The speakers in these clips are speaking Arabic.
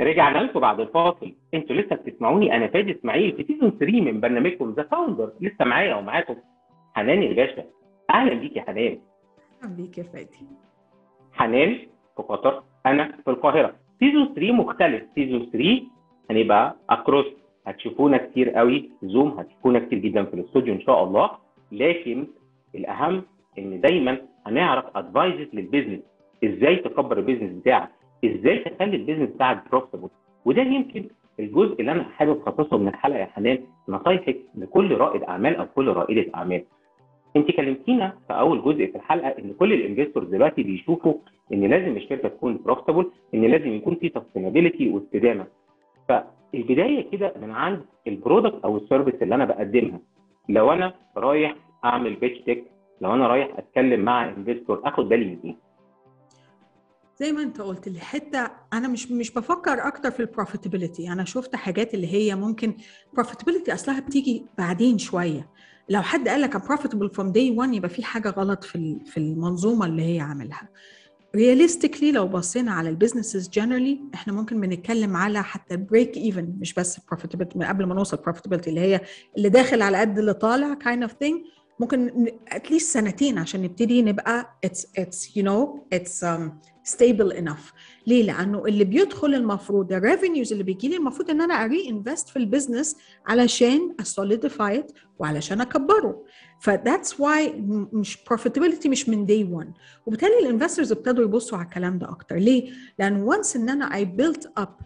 رجعنا لكم بعد الفاصل. أنتوا لسه بتسمعوني؟ أنا فادي إسماعيل في season 3 من برنامجكم The Founder لسه معايا ومعاكم حنان الباشا. أهلا بيك يا حنان. أهلا بيك يا فادي. حنان في قطر أنا في القاهرة. season 3 مختلف. season 3 هنبقى across هتشوفونا كتير قوي. Zoom هتشوفونا كتير جدا في الاستوديو إن شاء الله. لكن الأهم إن دايما هنعرف advices لل business إزاي تكبر ال business بتاعك؟ إزاي تخلي ال business بتاعك profitable وده يمكن الجزء اللي أنا حابب أخصصه من الحلقة يا حنان نصايحك لكل رائد أعمال أو كل رائدة أعمال. أنت كلمتينا في أول جزء في الحلقة إن كل ال investors دلوقتي بيشوفوا إن لازم الشركة تكون profitable إن لازم يكون في sustainability واستدامة. فالبداية كده من عند ال product أو ال service اللي أنا بقدمها. لو أنا رايح أعمل pitch deck لو أنا رايح أتكلم مع investor أخد بالي من إيه؟ زي ما انت قلت الحته أنا مش مش بفكر أكتر في ال profitability أنا شفت حاجات اللي هي ممكن profitability أصلها بتيجي بعدين شوية. لو حد قال لك profitable from day 1 يبقى في حاجة غلط في في المنظومة اللي هي عاملها. realistically لو بصينا على ال businesses generally إحنا ممكن بنتكلم على حتى break even مش بس profitability قبل ما نوصل profitability اللي هي اللي داخل على قد اللي طالع kind of thing. ممكن at least سنتين عشان نبتدي نبقى it's you know it's um, stable enough. ليه؟ لأنه اللي بيدخل المفروض ال revenues اللي بيجي لي المفروض إن أنا ا reinvest في ال business علشان ا solidify وعلشان أكبره. ف that's why مش profitability مش من day 1 وبالتالي ال investors ابتدوا يبصوا على الكلام ده أكتر. ليه؟ لأن once إن أنا I built up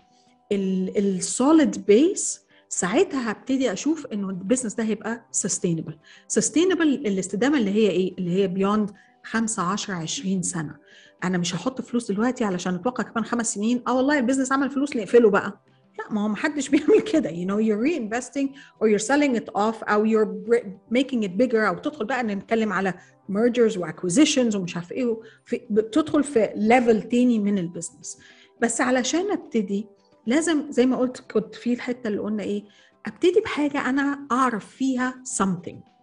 ال solid base ساعتها هبتدي أشوف إنه ال business ده هيبقى sustainable sustainable الاستدامة اللي هي إيه؟ اللي هي beyond 5 10 20 سنة. أنا مش هحط فلوس دلوقتي علشان أتوقع كمان خمس سنين. آه والله ال business عمل فلوس نقفله بقى. لا ما هو ما حدش بيعمل كده. You know you're reinvesting or you're selling it off أو you're making it bigger أو تدخل بقى نتكلم على mergers و acquisitions ومش عارف إيه في بتدخل في level تاني من ال business بس علشان أبتدي لازم زي ما قلت كنت في الحتة اللي قلنا إيه أبتدي بحاجة أنا أعرف فيها something.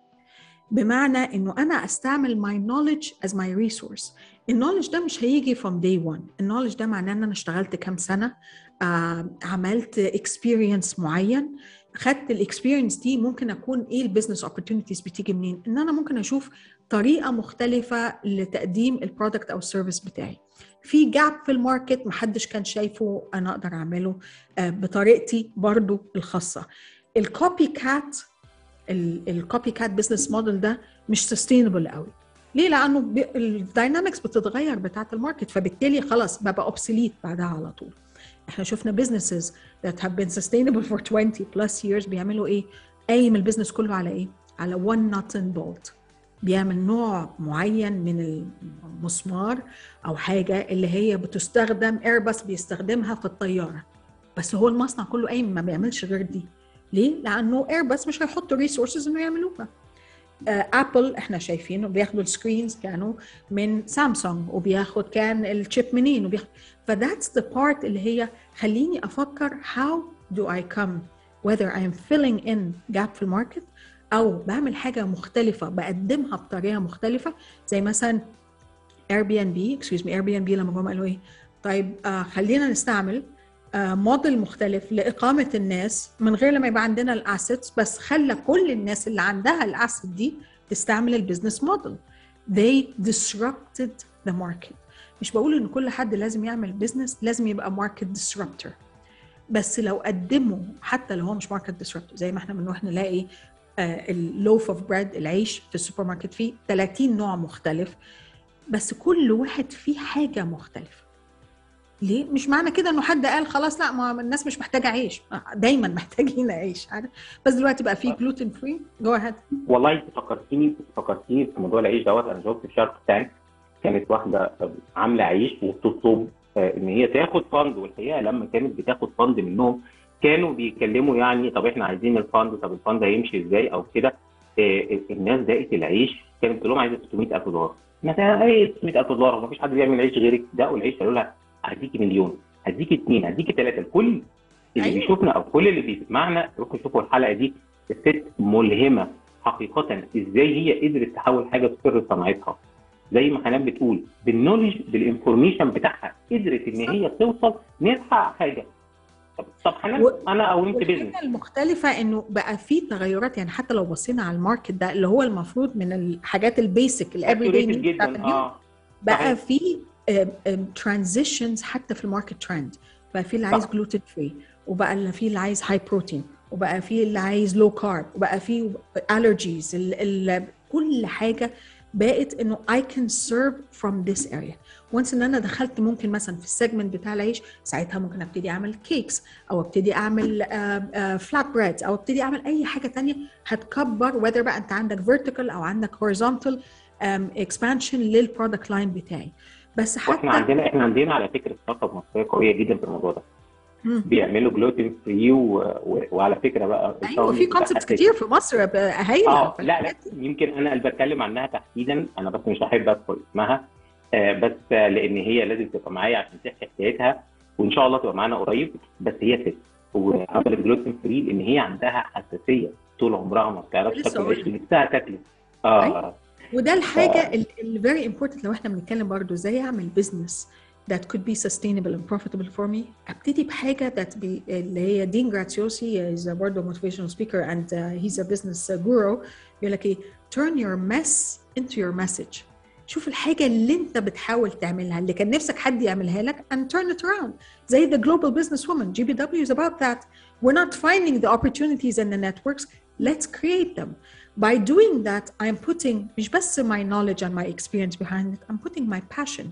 بمعنى إنه أنا أستعمل my knowledge as my resource. ال knowledge ده مش هيجي from day one. ال knowledge ده معناه إن أنا اشتغلت كام سنة آه، عملت experience معين. خدت ال experience دي ممكن أكون إيه ال business opportunities بتيجي منين؟ إن أنا ممكن أشوف طريقة مختلفة لتقديم ال product أو ال service بتاعي. في جاب في ال market محدش كان شايفه أنا أقدر أعمله آه، بطريقتي برضو الخاصة. ال copycat ال copycat business model ده مش sustainable قوي ليه؟ لأنه ال dynamics بتتغير بتاعة ال market فبالتالي خلاص ببقى obsolete بعدها على طول. إحنا شفنا businesses that have been sustainable for 20 plus years بيعملوا إيه؟ قايم ال business كله على إيه؟ على one nut and bolt. بيعمل نوع معين من المسمار أو حاجة اللي هي بتستخدم ايرباص بيستخدمها في الطيارة. بس هو المصنع كله قايم ما بيعملش غير دي. ليه؟ لأنه ايرباص مش هيحطوا resources إنه يعملوها. Apple إحنا شايفينه بياخدوا ال screens كانوا من سامسونج وبياخد كان ال chip منين وبياخد ف that's the part اللي هي خليني أفكر how do I come whether I'm filling in gap في ال market أو بعمل حاجة مختلفة بقدمها بطريقة مختلفة زي مثلا اير بي ان بي اكسكيوز مي اير بي ان بي لما جم قالوا إيه طيب آه خلينا نستعمل موديل مختلف لإقامة الناس من غير لما يبقى عندنا ال assets بس خلى كل الناس اللي عندها ال asset دي تستعمل ال business model they disrupted the market. مش بقول إن كل حد لازم يعمل business لازم يبقى market disruptor. بس لو قدموا حتى لو هو مش market disruptor زي ما إحنا بنروح نلاقي ال loaf of bread العيش في السوبر ماركت فيه 30 نوع مختلف. بس كل واحد فيه حاجة مختلفة. ليه؟ مش معنى كده إنه حد قال خلاص لا ما الناس مش محتاجة عيش. دايما محتاجين عيش عارف؟ بس دلوقتي بقى في gluten free go ahead والله أنت فكرتيني فكرتيني في موضوع العيش دوت. أنا شفت في Shark Tank كانت واحدة عاملة عيش وبتطلب إن هي تاخد فند والحقيقة لما كانت بتاخد فند منهم كانوا بيتكلموا يعني طب إحنا عايزين الفند طب الفند هيمشي إزاي أو كده. الناس دقت العيش كانت بتقول لهم عايزة 600000 دولار. مثلا إيه 600000 دولار. ما فيش حد بيعمل عيش غيرك. دقوا العيش قالوا لها هديكي مليون هديكي اثنين هديكي ثلاثة الكل اللي أيوة. بيشوفنا أو كل اللي بيسمعنا روحوا شوفوا الحلقة دي الست ملهمة. حقيقة إزاي هي قدرت تحول حاجة بسر صناعتها؟ زي ما حنان بتقول بال knowledge بال information بتاعها قدرت إن هي توصل نلحق حاجة. طب طب حنان و- أنا أو أنت business المختلفة إنه بقى في تغيرات يعني حتى لو بصينا على ال market ده اللي هو المفروض من الحاجات ال basic ال everyday جدا آه. بقى. في transitions حتى في ال market trend بقى في اللي عايز. gluten free وبقى اللي في اللي عايز high protein وبقى في اللي عايز low carb وبقى في allergies ال ال كل حاجة بقت إنه I can serve from this area. once إن أنا دخلت ممكن مثلا في ال segment بتاع العيش ساعتها ممكن أبتدي أعمل cakes أو أبتدي أعمل flat bread أو أبتدي أعمل أي حاجة تانية هتكبر whether بقى أنت عندك vertical أو عندك um, expansion لل product line بتاعي. بس حتى وإحنا عندنا إحنا عندنا على فكرة app مصرية قوية جدا في الموضوع ده. بيعملوا gluten free و... و... وعلى فكرة بقى أيوه في concepts كتير في مصر هايلة آه لا لا. يمكن أنا اللي بتكلم عنها تحديدا أنا بس مش هحب اذكر اسمها آه بس لأن هي لازم تبقى معايا عشان تحكي حكايتها وإن شاء الله تبقى معانا قريب بس هي ست وعملت gluten free لأن هي عندها حساسية طول عمرها ما بتعرفش تاكل عيش نفسها آه أيوة. وده الحاجة اللي very important لو إحنا بنتكلم برضو إزاي اعمل business that could be sustainable and profitable for me ابتدي بحاجه that be اللي هي دين جراتيوسي is برضه motivational speaker and uh, he's a business guru يقول لك إيه turn your mess into your message شوف الحاجة اللي انت بتحاول تعملها اللي كان نفسك حد يعملها لك and turn it around زي the global business woman GBW is about that we're not finding the opportunities and the networks let's create them by doing that I'm putting مش بس my knowledge and my experience behind it I'm putting my passion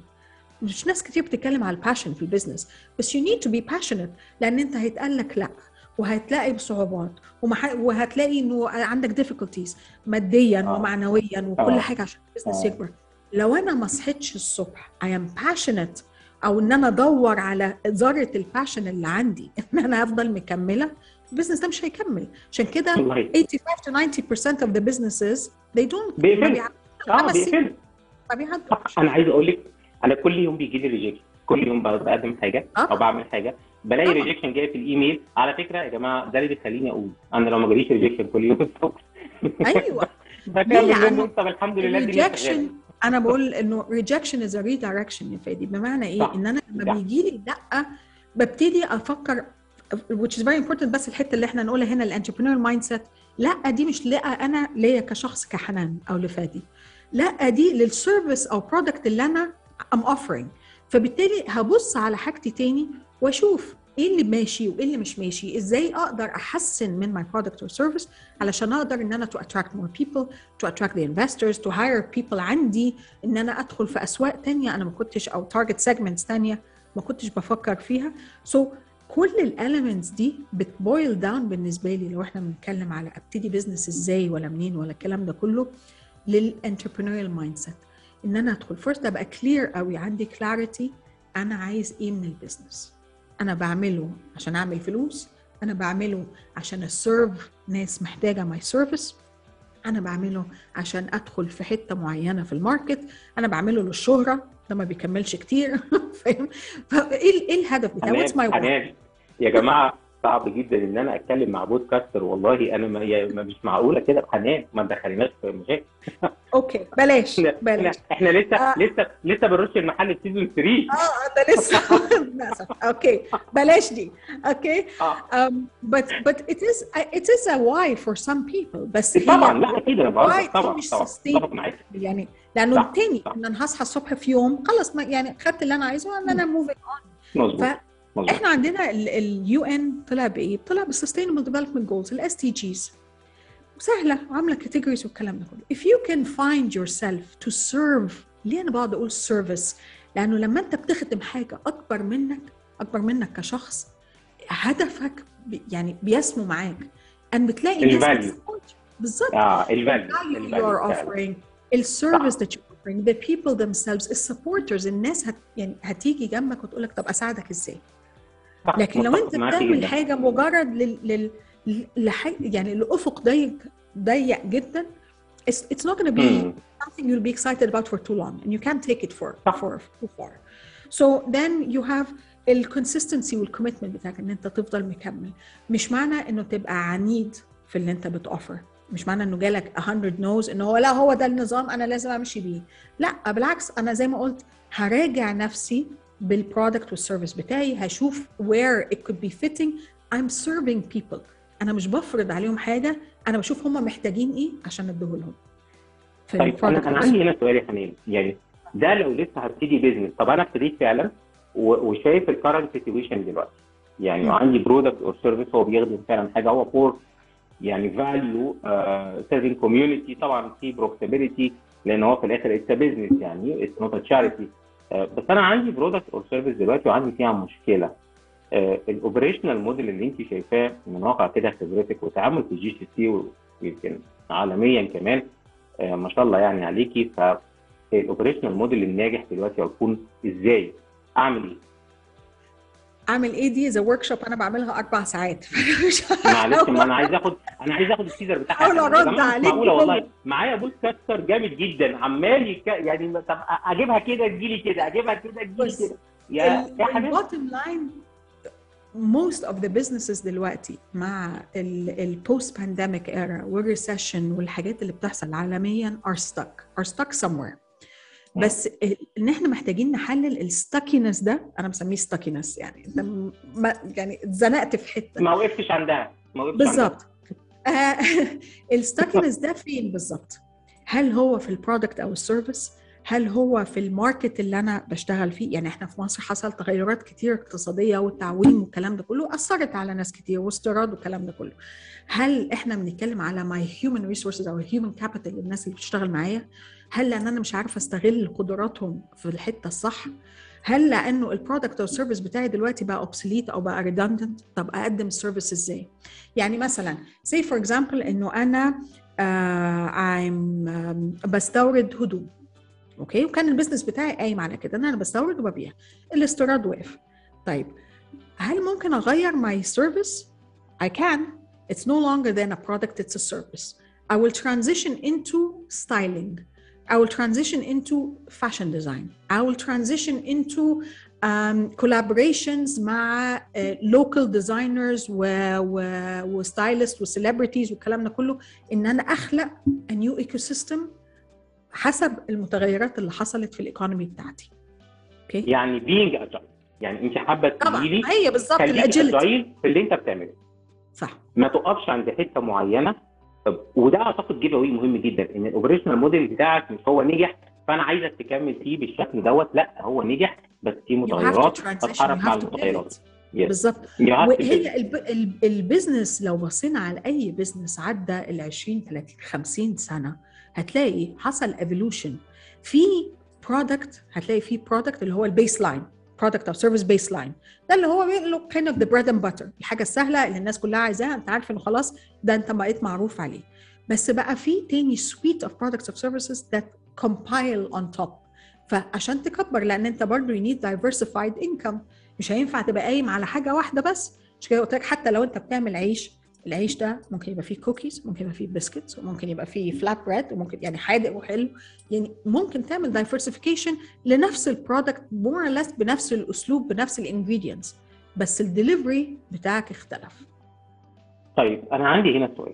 مش ناس كتير بتتكلم على ال passion في ال business بس you need to be passionate لأن أنت هيتقال لك لأ وهتلاقي بصعوبات ومح... وهتلاقي إنه عندك difficulties ماديا آه. ومعنويا وكل آه. حاجة عشان ال business آه. يكبر لو أنا ما صحيتش الصبح I am passionate أو إن أنا أدور على ذرة ال passion اللي عندي إن أنا أفضل مكملة ال business ده مش هيكمل. عشان كده والله. 85 to 90% of the businesses they don't ما بيقفلوا. بيع- آه ما بيعدوش أنا عايز أقول لك أنا كل يوم بيجي لي rejection كل يوم بقدم حاجة آه. أو بعمل حاجة. بلاقي. rejection جاي في الإيميل. على فكرة يا جماعة ده اللي بيخليني أقول. أنا لو ما جاليش rejection كل يوم الصبح. أيوه. بكمل طب الحمد لله. أنا بقول إنه is a redirection يا فادي. بمعنى إيه. إن أنا لما. بيجي لي لا ببتدي أفكر which is very important بس الحتة اللي إحنا نقولها هنا ال entrepreneur mindset لا دي مش لا أنا ليا كشخص كحنان أو لفادي. لا دي لل service أو product اللي أنا am offering. فبالتالي هبص على حاجتي تاني وأشوف إيه اللي ماشي وإيه اللي مش ماشي. إزاي أقدر أحسن من my product or service علشان أقدر إن أنا to attract more people to attract the investors to hire people عندي إن أنا أدخل في أسواق تانية أنا ما كنتش أو target segments تانية ما كنتش بفكر فيها. So كل ال elements دي بت boil down بالنسبة لي لو إحنا بنتكلم على أبتدي business إزاي ولا منين ولا الكلام ده كله لل entrepreneurial mindset إن أنا أدخل first أبقى clear قوي عندي clarity أنا عايز إيه من ال business أنا بعمله عشان أعمل فلوس أنا بعمله عشان ا serve ناس محتاجة my service أنا بعمله عشان أدخل في حتة معينة في ال market أنا بعمله للشهرة ده ما بيكملش كتير فاهم؟ فإيه إيه الهدف بتاعي what's my يا جماعة صعب جدا إن أنا أتكلم مع podcaster والله أنا ما مش معقولة كده حنان ما تدخليناش في مشاكل. okay بلاش بلاش. إحنا لسه آه. لسه لسه بنرش المحل ال season 3 آه ده لسه. للاسف okay بلاش دي. okay؟ آه. Um, but but it is it is a why for some people بس هي طبعا لا أكيد أنا طبعا طبعا. معاك. يعني لأنه التاني صح. ان أنا هصحى الصبح في يوم خلص يعني خدت اللي أنا عايزه ان أنا moving مظبوط. مظبوط إحنا عندنا ال UN طلع بإيه؟ طلع بال sustainable development goals ال SDGs سهلة عاملة categories والكلام ده كله if you can find yourself to serve ليه أنا بقعد أقول service؟ لأنه لما أنت بتخدم حاجة أكبر منك أكبر منك كشخص هدفك بي يعني بيسمو معاك ان بتلاقي ناس ال value. بت support you. بالظبط آه ال value you are offering ال service that you're offering the people themselves ال supporters الناس هت يعني هتيجي جنبك وتقول لك طب أساعدك إزاي لكن لو أنت بتعمل حاجة مجرد لل, لل... لحاجة يعني لأفق ضيق ضيق جدا it's, it's not going to be something you'll be excited about for too long and you can't take it for for too far. So then you have ال consistency وال commitment بتاعك إن أنت تفضل مكمل. مش معنى إنه تبقى عنيد في اللي أنت بتوفر مش معنى إنه جالك 100 nos إنه هو لا هو ده النظام أنا لازم أمشي بيه. لا بالعكس أنا زي ما قلت هراجع نفسي بال product وال service بتاعي هشوف where it could be fitting. I'm serving people. أنا مش بفرض عليهم حاجة أنا بشوف هم محتاجين إيه عشان اديه لهم طيب أنا أنا عندي هنا سؤال يا حنين. يعني ده لو لسه هبتدي business طب أنا ابتديت فعلا وشايف ال current situation دلوقتي. يعني مم. عندي product أو service هو بيخدم فعلا حاجة هو for يعني value serving community طبعا في profitability لأن هو في الآخر it's business يعني it's not charity بس أنا عندي product أو service دلوقتي وعندي فيها مشكلة ال operational model اللي انت شايفاه من واقع كده خبرتك وتعامل في GCC ويمكن عالميا كمان آه، ما شاء الله يعني عليكي فالاوبريشنال موديل الناجح دلوقتي هيكون إزاي؟ أعمل إيه؟ أعمل إيه دي ذا ورك شوب أنا بعملها أربع ساعات. معلش ما أنا عايز اخد أنا عايز آخد التيزر بتاعها حاول يا أرد جماعة مش عليك معقولة والله. معايا بول كاستر جامد جدا. عمال يك... يعني طب أجيبها كده تجيلي كده. أجيبها كده تجيلي بص، كده. يا يا حبيبي البوتtom لاين most of the businesses دلوقتي مع البوست بانديميك era والريسيشن والحاجات اللي بتحصل عالميا are stuck. Are stuck somewhere. بس إن إحنا محتاجين نحلل ال stuckness ده أنا مسميه stuckness يعني انت يعني اتزنقت في حتة ما وقفتش عندها ما وقفتش. بالظبط ال stuckness ده فين بالظبط؟ هل هو في ال product أو ال service؟ هل هو في ال market اللي أنا بشتغل فيه؟ يعني إحنا في مصر حصل تغيرات كتير اقتصادية والتعويم والكلام ده كله أثرت على ناس كتير واستيراد والكلام ده كله. هل إحنا بنتكلم على my human resources أو ال human capital الناس اللي بتشتغل معايا؟ هل لأن أنا مش عارفة أستغل قدراتهم في الحتة الصح؟ هل لأنه ال product أو ال service بتاعي دلوقتي بقى obsolete أو بقى redundant؟ طب أقدم ال service إزاي؟ يعني مثلا say for example إنه أنا uh, بستورد هدوم أوكي؟ وكان ال business بتاعي قايم على كده إن أنا بستورد وببيع. الاستيراد وقف طيب هل ممكن أغير my service I can. It's no longer than a product it's a service. I will transition into styling. I will transition into fashion design. I will transition into um, collaborations. مع uh, local designers و, و, و stylists و celebrities والكلام ده كله إن أنا أخلق a new ecosystem حسب المتغيرات اللي حصلت في ال economy بتاعتي. أوكي يعني being agile يعني أنت حابة طبعا. تقولي لي هي بالظبط. خليك ال agility في اللي أنت بتعمله. صح. ما تقفش عند حتة معينة. طب وده أعتقد جيف اوي مهم جدا إن ال operational model بتاعك مش هو نجح فأنا عايزك تكمل فيه بالشكل دوت لأ هو نجح بس في متغيرات you مع المتغيرات Yes. بالظبط. وهي الب... الب... ال business لو بصينا على أي business عدى ال 20 30 50 سنة هتلاقي حصل evolution في product هتلاقي في product اللي هو ال baseline product أو service baseline ده اللي هو بيقول kind of the bread and butter الحاجة السهلة اللي الناس كلها عايزاها انت عارف انه خلاص ده انت بقيت معروف عليه. بس بقى في تاني suite of products of services that compile on top. فعشان تكبر لأن انت برضه you need diversified income مش هينفع تبقى قايم على حاجة واحدة بس. مش كده قلت لك حتى لو انت بتعمل عيش العيش ده ممكن يبقى فيه كوكيز ممكن يبقى فيه biscuits وممكن يبقى فيه flatbread وممكن يعني حادق وحلو. يعني ممكن تعمل diversification لنفس ال product more less بنفس الأسلوب بنفس ال ingredients بس الدليفري بتاعك اختلف. طيب أنا عندي هنا سؤال.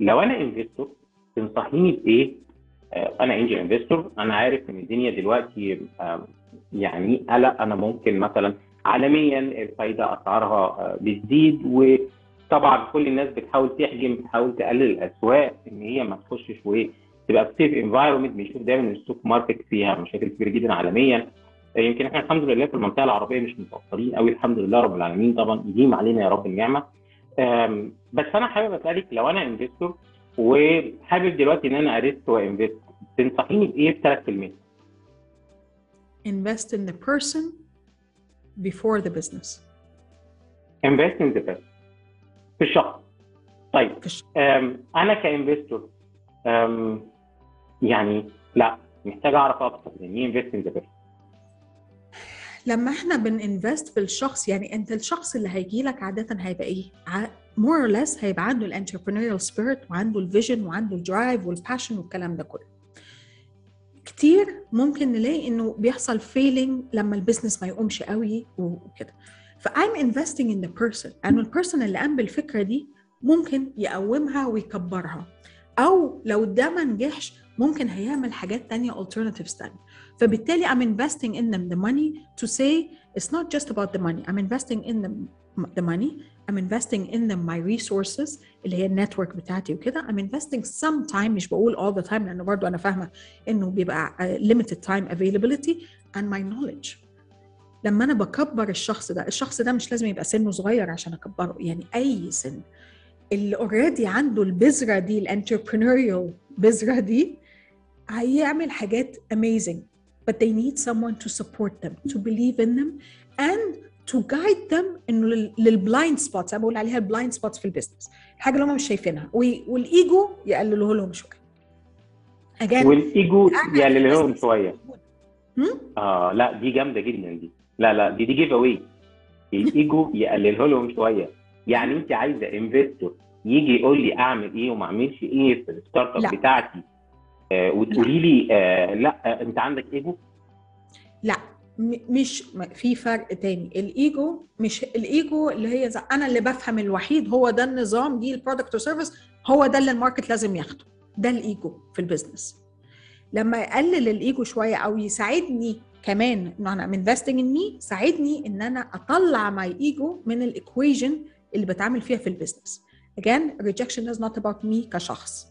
لو أنا investor تنصحيني بإيه؟ آه، أنا angel investor أنا عارف إن الدنيا دلوقتي يعني قلق. أنا ممكن مثلا عالميا الفايدة أسعارها آه، بتزيد وطبعا كل الناس بتحاول تحجم بتحاول تقلل الأسواق إن هي ما تخشش وتبقى في safe environment بنشوف دايما ال stock market فيها مشاكل كبيرة جدا عالميا. آه، يمكن إحنا الحمد لله في المنطقة العربية مش متاثرين قوي الحمد لله رب العالمين. طبعا يديم علينا يا رب النعمة. بس أنا حابب أسألك لو أنا investor وحابب دلوقتي إن أنا أ risk وأ invest تنصحيني بإيه بثلاث كلمات؟ invest in the person before the business. invest in the في الشخص. طيب أنا ك investor يعني لا محتاج أعرف أكتر يعني إيه invest in the لما إحنا بنinvest في الشخص يعني أنت الشخص اللي هيجي لك عادة هيبقى إيه؟ more or less هيبقى عنده ال entrepreneurial spirit وعنده ال vision وعنده ال drive وال passion والكلام ده كله. كتير ممكن نلاقي إنه بيحصل failing لما ال business ما يقومش قوي وكده. فايم investing in the person انه البيرسون اللي قام بالفكره دي ممكن يقومها ويكبرها او لو ده ما نجحش ممكن هيعمل حاجات تانية alternatives تانية فبالتالي I'm investing in them the money to say it's not just about the money I'm investing in them the money I'm investing in them my resources اللي هي النتورك بتاعتي وكده I'm investing some time مش بقول all the time لأن برضو أنا فاهمة إنه بيبقى uh, limited time availability and my knowledge لما أنا بكبر الشخص ده الشخص ده مش لازم يبقى سنه صغير عشان أكبره يعني أي سن. اللي already عنده البذرة دي ال entrepreneurial بذرة دي هيعمل حاجات amazing but they need someone to support them to believe in them and to guide them إنه لل blind spots أنا بقول عليها ال blind spots في ال business الحاجة اللي هم مش شايفينها. والايجو يقللوه لهم شوية. Again, والايجو يقلل لهم شوية. آه لا دي جامدة جدا دي. لا لا دي دي giveaway الايجو يقلله لهم شوية يعني انت عايزة investor يجي يقول لي أعمل إيه وما أعملش إيه في ال startup بتاعتي؟ آه وتقولي لي آه لا آه أنت عندك ايجو لا مش في فرق تاني. الايجو مش الايجو اللي هي أنا اللي بفهم الوحيد هو ده النظام دي ال product service هو ده اللي ال market لازم ياخده. ده الايجو في ال business لما يقلل الايجو شوية أو يساعدني كمان ان أنا investing in me ساعدني إن أنا أطلع my ego من ال equation اللي بتعامل فيها في البيزنس again rejection is not about me كشخص.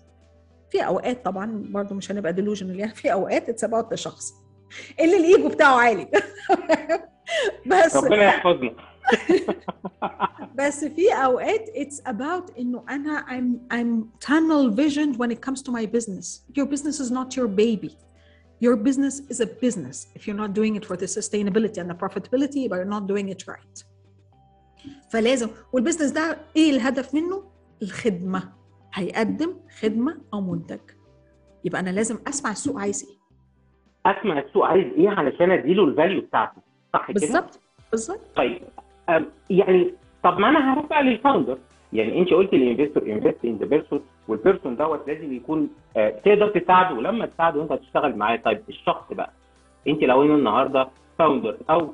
في أوقات طبعا برضو مش هنبقى delusional يعني في أوقات it's about الشخص اللي الايجو بتاعه عالي. بس ربنا يحفظنا. بس في أوقات it's about إنه أنا I'm I'm tunnel visioned when it comes to my business. Your business is not your baby. Your business is a business. If you're not doing it for the sustainability and the profitability but you're not doing it right. فلازم وال business ده إيه الهدف منه؟ الخدمة. هيقدم خدمة أو منتج. يبقى أنا لازم أسمع السوق عايز إيه. أسمع السوق عايز إيه علشان أديله ال value بتاعته. صح كده؟ بالظبط. بالظبط. طيب يعني طب ما أنا هروح بقى لل founder يعني أنت قلت ال investor invest in the person وال person دوت لازم يكون آه تقدر تساعده. ولما تساعده انت هتشتغل معاه. طيب الشخص بقى انت لو أنا النهارده founder أو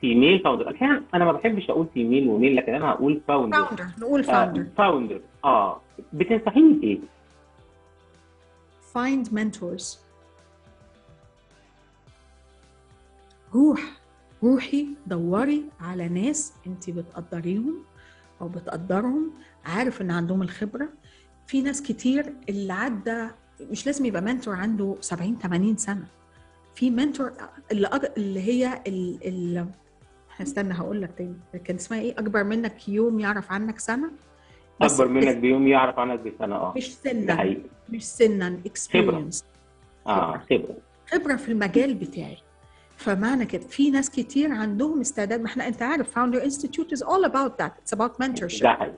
female founder أحيانا أنا ما بحبش أقول female و male لكن أنا هقول founder founder نقول founder founder آه. بتنصحيني بايه؟ find mentors. روح روحي دوري على ناس انت بتقدريهم أو بتقدرهم عارف إن عندهم الخبرة. في ناس كتير اللي عدى مش لازم يبقى mentor عنده 70 80 سنة. في mentor اللي أج... اللي هي ال... ال... هستنى هقول لك تاني. كان اسمها إيه؟ أكبر منك يوم يعرف عنك سنة؟ أكبر منك بيوم يعرف عنك بسنة آه. مش سنا. مش سنا. experience آه خبرة. خبرة. في المجال بتاعي. فمعنى كده في ناس كتير عندهم استعداد. ما إحنا أنت عارف Founder Institute is all about that it's about mentorship ده حقيقي.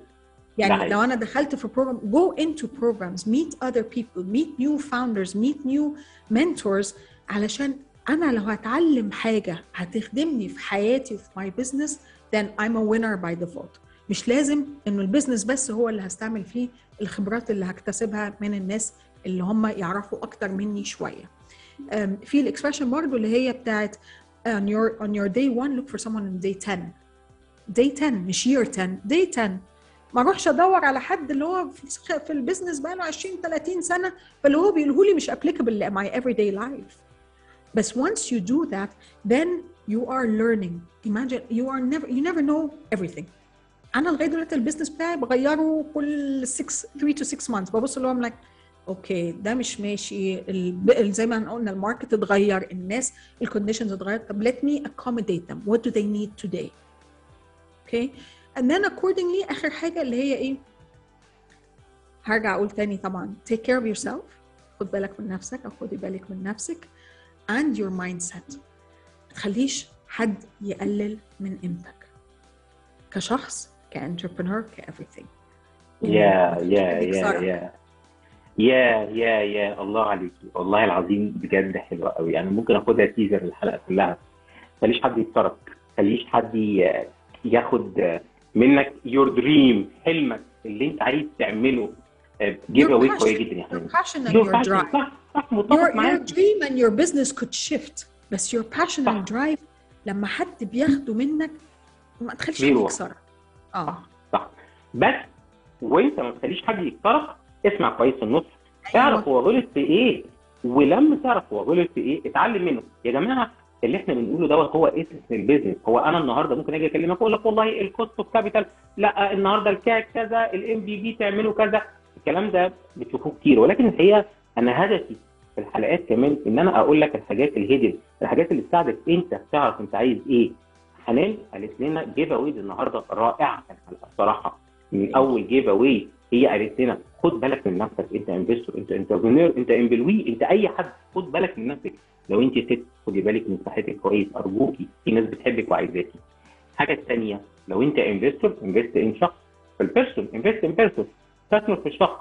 يعني. لو أنا دخلت في program go into programs meet other people meet new founders meet new mentors علشان أنا لو هتعلم حاجة هتخدمني في حياتي في my business then I'm a winner by default. مش لازم إنه ال business بس هو اللي هستعمل فيه الخبرات اللي هكتسبها من الناس اللي هم يعرفوا أكتر مني شوية. في ال expression برضه اللي هي بتاعت on your on your day one look for someone in day 10 day 10 مش year 10 day 10 ما اروحش ادور على حد اللي هو في ال business بقى له 20 30 سنة فاللي هو بيقوله لي مش applicable ل my everyday life. بس once you do that then you are learning. Imagine you are never you never know everything. أنا لغاية دلوقتي ال business بتاعي بغيره كل 6 3 to 6 months. ببص اللي هو like أوكي ده مش ماشي. زي ما قلنا ال market اتغير الناس ال conditions اتغيرت. طب let me accommodate them. What do they need today أوكي and then accordingly آخر حاجة اللي هي إيه؟ هرجع أقول تاني طبعا. Take care of yourself. خد بالك من نفسك أو خدي بالك من نفسك. And your mindset. ما تخليش حد يقلل من قيمتك. كشخص ك entrepreneur ك everything يا يا يا يا يا يا يا الله عليكي والله العظيم بجد حلوة قوي. يعني ممكن أخدها تيزر الحلقة كلها. خليش حد يتسرق خليش حد ي- ياخد منك يور دريم حلمك اللي انت عايز تعمله Your اواي. قويه جدا يا your حبيبي Your your passion. صح صح your, متفق your معاك dream and your business could shift بس your passion صح. and drive لما حد بياخده منك ما تخليش حد. يكسرك آه صح بس وانت ما تخليش حد يكسرك اسمع كويس النص اعرف أيوة. هو غلط في إيه ولما تعرف هو غلط في إيه اتعلم منه يا جماعة اللي إحنا بنقوله دوت هو اسم ال business هو أنا النهارده ممكن أجي أكلمك أقول لك والله ال cost of capital لا النهارده ال CAC كذا ال MVP تعمله كذا. الكلام ده بتشوفوه كتير. ولكن الحقيقة أنا هدفي في الحلقات كمان إن أنا أقول لك الحاجات ال hidden الحاجات اللي تساعدك أنت تعرف أنت عايز إيه. حنان قالت لنا giveaways النهارده رائعة الحلقة الصراحة. من أول giveaway هي قالت لنا خد بالك من نفسك انت investor انت entrepreneur انت employee انت اي حد خد بالك من نفسك. لو انت ست خدي بالك من صحتك كويس ارجوكي في ناس بتحبك وعايزاكي. الحاجة الثانية لو انت investor invest in شخص في ال person invest in person استثمر في الشخص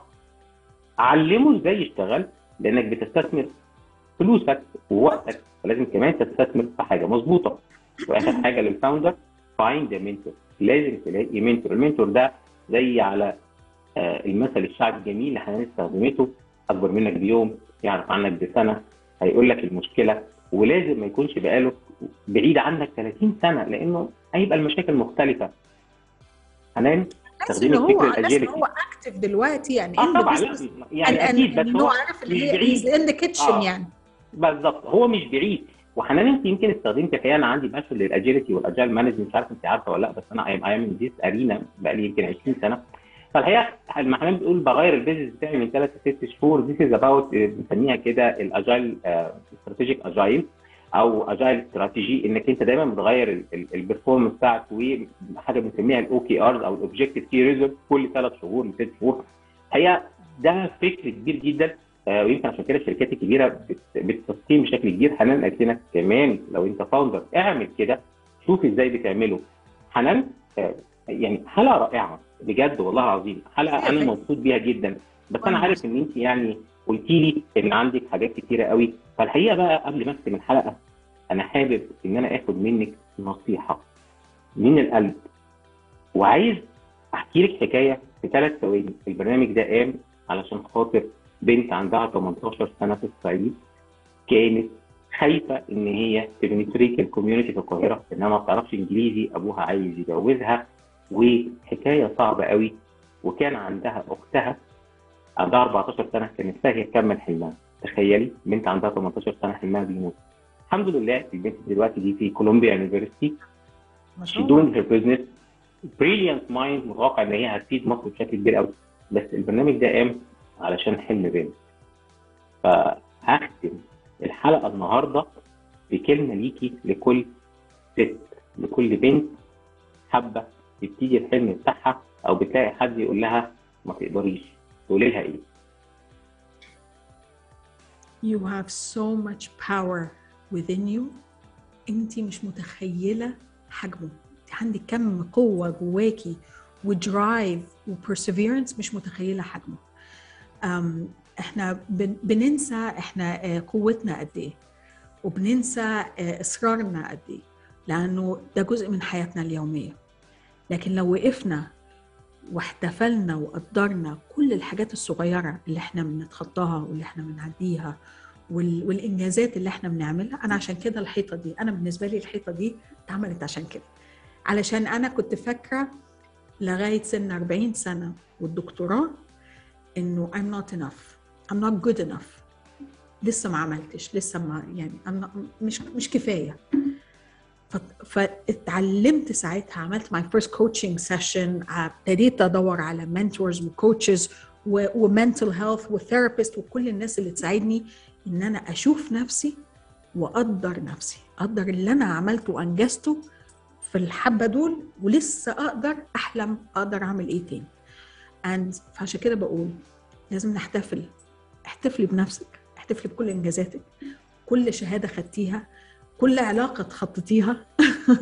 علمه إزاي يشتغل؟ لانك بتستثمر فلوسك ووقتك فلازم كمان تستثمر في حاجة مظبوطة. وآخر حاجة لل founder find mentor لازم تلاقي mentor ال mentor ده زي على المثل الشعبي الجميل اللي إحنا استخدمته أكبر منك بيوم يعرف عنك بسنة هيقول لك المشكلة ولازم ما يكونش بقاله بعيد عنك 30 سنة لأنه هيبقى المشاكل مختلفة. حنان استخدمي هو ال agility هو active دلوقتي يعني آه طبعا يعني أكيد بس هو عارف اللي هي in the kitchen يعني. بالظبط هو مش بعيد. وحنان انت يمكن استخدمت الحقيقة أنا عندي باشر لل agility وال agile management مش عارف أنت عارفة ولا لأ بس أنا I am this arena بقى لي يمكن 20 سنة. فالحقيقة لما حنان بتقول بغير ال business بتاعي من ثلاث لست شهور. this is about بنسميها كده ال agile strategic agile أو اجايل استراتيجي إنك أنت دايما بتغير ال performance بتاعك وحاجة بنسميها ال OKRs أو الاوبجيكتيف كي ريزلت كل ثلاث شهور لست شهور. الحقيقة ده فكر كبير جدا آه ويمكن عشان كده الشركات الكبيرة بتستقيم بشكل كبير. حنان قالت لنا كمان لو أنت فاوندر اعمل كده شوف إزاي بتعمله. حنان آه يعني حلقة رائعة بجد والله العظيم. حلقة أنا مبسوط بيها جدا. بس أنا عارف إن أنت يعني قلتي لي إن عندك حاجات كتيرة قوي. فالحقيقة بقى قبل ما أختم الحلقة أنا حابب إن أنا آخد منك نصيحة من القلب. وعايز أحكي لك حكاية في ثلاث ثواني. البرنامج ده قام علشان خاطر بنت عندها 18 سنة في الصعيد. كانت خايفة إن هي ت penetrate ال community في القاهرة إنها ما بتعرفش إنجليزي أبوها عايز يجوزها. وحكاية صعبة قوي. وكان عندها أختها عندها 14 سنة كانت نفسها تكمل حلمها. تخيلي بنت عندها 18 سنة حلمها بيموت. الحمد لله البنت دلوقتي دي في كولومبيا university she doing her business brilliant mind متوقع إن هي هتفيد مصر بشكل كبير قوي. بس البرنامج ده قام علشان حلم بنت. فهختم الحلقة النهارده بكلمة ليكي لكل ست لكل بنت حابه تبتدي الحلم بتاعها أو بتلاقي حد يقول لها ما تقدريش تقولي لها إيه؟ You have so much power within you. انت مش متخيلة حجمه. انت عندك كم قوة جواكي و drive و perseverance مش متخيلة حجمه. um, إحنا بن, بننسى إحنا قوتنا قد إيه وبننسى إصرارنا قد إيه. لأنه ده جزء من حياتنا اليومية. لكن لو وقفنا واحتفلنا وقدرنا كل الحاجات الصغيرة اللي إحنا بنتخطاها واللي إحنا بنعديها والإنجازات اللي إحنا بنعملها أنا عشان كده الحيطة دي أنا بالنسبة لي الحيطة دي اتعملت عشان كده. علشان أنا كنت فاكرة لغاية سن 40 سنة والدكتوراه إنه I'm not enough I'm not good enough. لسه ما عملتش لسه ما يعني أنا مش مش كفاية. فاتعلمت ساعتها عملت my first coaching session ابتديت أدور على mentors و coaches و mental health و therapist وكل الناس اللي تساعدني إن أنا أشوف نفسي وأقدر نفسي أقدر اللي أنا عملته وأنجزته في الحبة دول ولسه أقدر أحلم أقدر أعمل إيه تاني. And فعشان كده بقول لازم نحتفل احتفلي بنفسك احتفلي بكل إنجازاتك كل شهادة خدتيها كل علاقة تخطيتيها.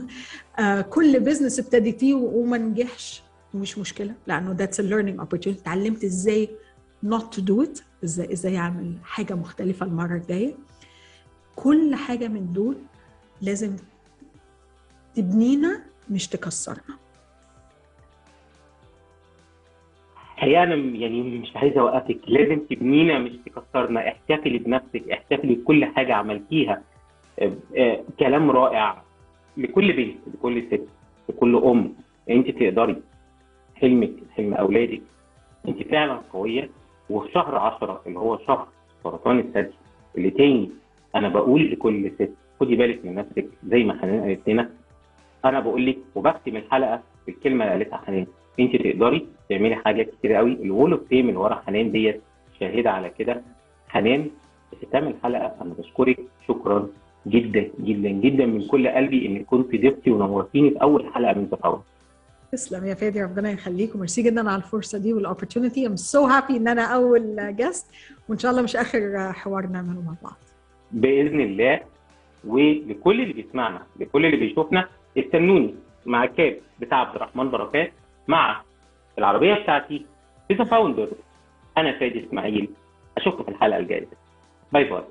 كل business ابتديتيه وما نجحش مش مشكلة لأنه that's learning opportunity. اتعلمت إزاي not to do it إزاي إزاي أعمل حاجة مختلفة المرة الجاية. كل حاجة من دول لازم تبنينا مش تكسرنا. الحقيقة أنا يعني مش عايز أوقفك لازم تبنينا مش تكسرنا. احتفلي بنفسك احتفلي بكل حاجة عملتيها. كلام رائع لكل بنت لكل ست لكل أم. أنت تقدري حلمك حلم أولادك. أنت فعلا قوية. وفي شهر 10 اللي هو شهر سرطان الثدي اللي تاني أنا بقول لكل ست خدي بالك من نفسك زي ما حنان قالت لنا. أنا بقول لك وبختم الحلقة بالكلمة اللي قالتها حنان. أنت تقدري تعملي حاجات كتير قوي. الوول أوف فيم اللي ورا حنان ديت شاهدة على كده. حنان في ختام الحلقة. أنا بشكرك. شكرا. جدا جدا جدا من كل قلبي انك كنت ضيفتي ونورتيني في أول حلقة من تفاوض تسلم يا فادي ربنا يخليك وميرسي جدا على الفرصة دي وال opportunity I'm so happy إن أنا أول guest وإن شاء الله مش آخر حوار نعمله مع بعض. بإذن الله ولكل اللي بيسمعنا لكل اللي بيشوفنا استنوني مع ال cup بتاع عبد الرحمن بركات مع العربية بتاعتي في founder أنا فادي إسماعيل. أشوفكم في الحلقة الجاية. bye bye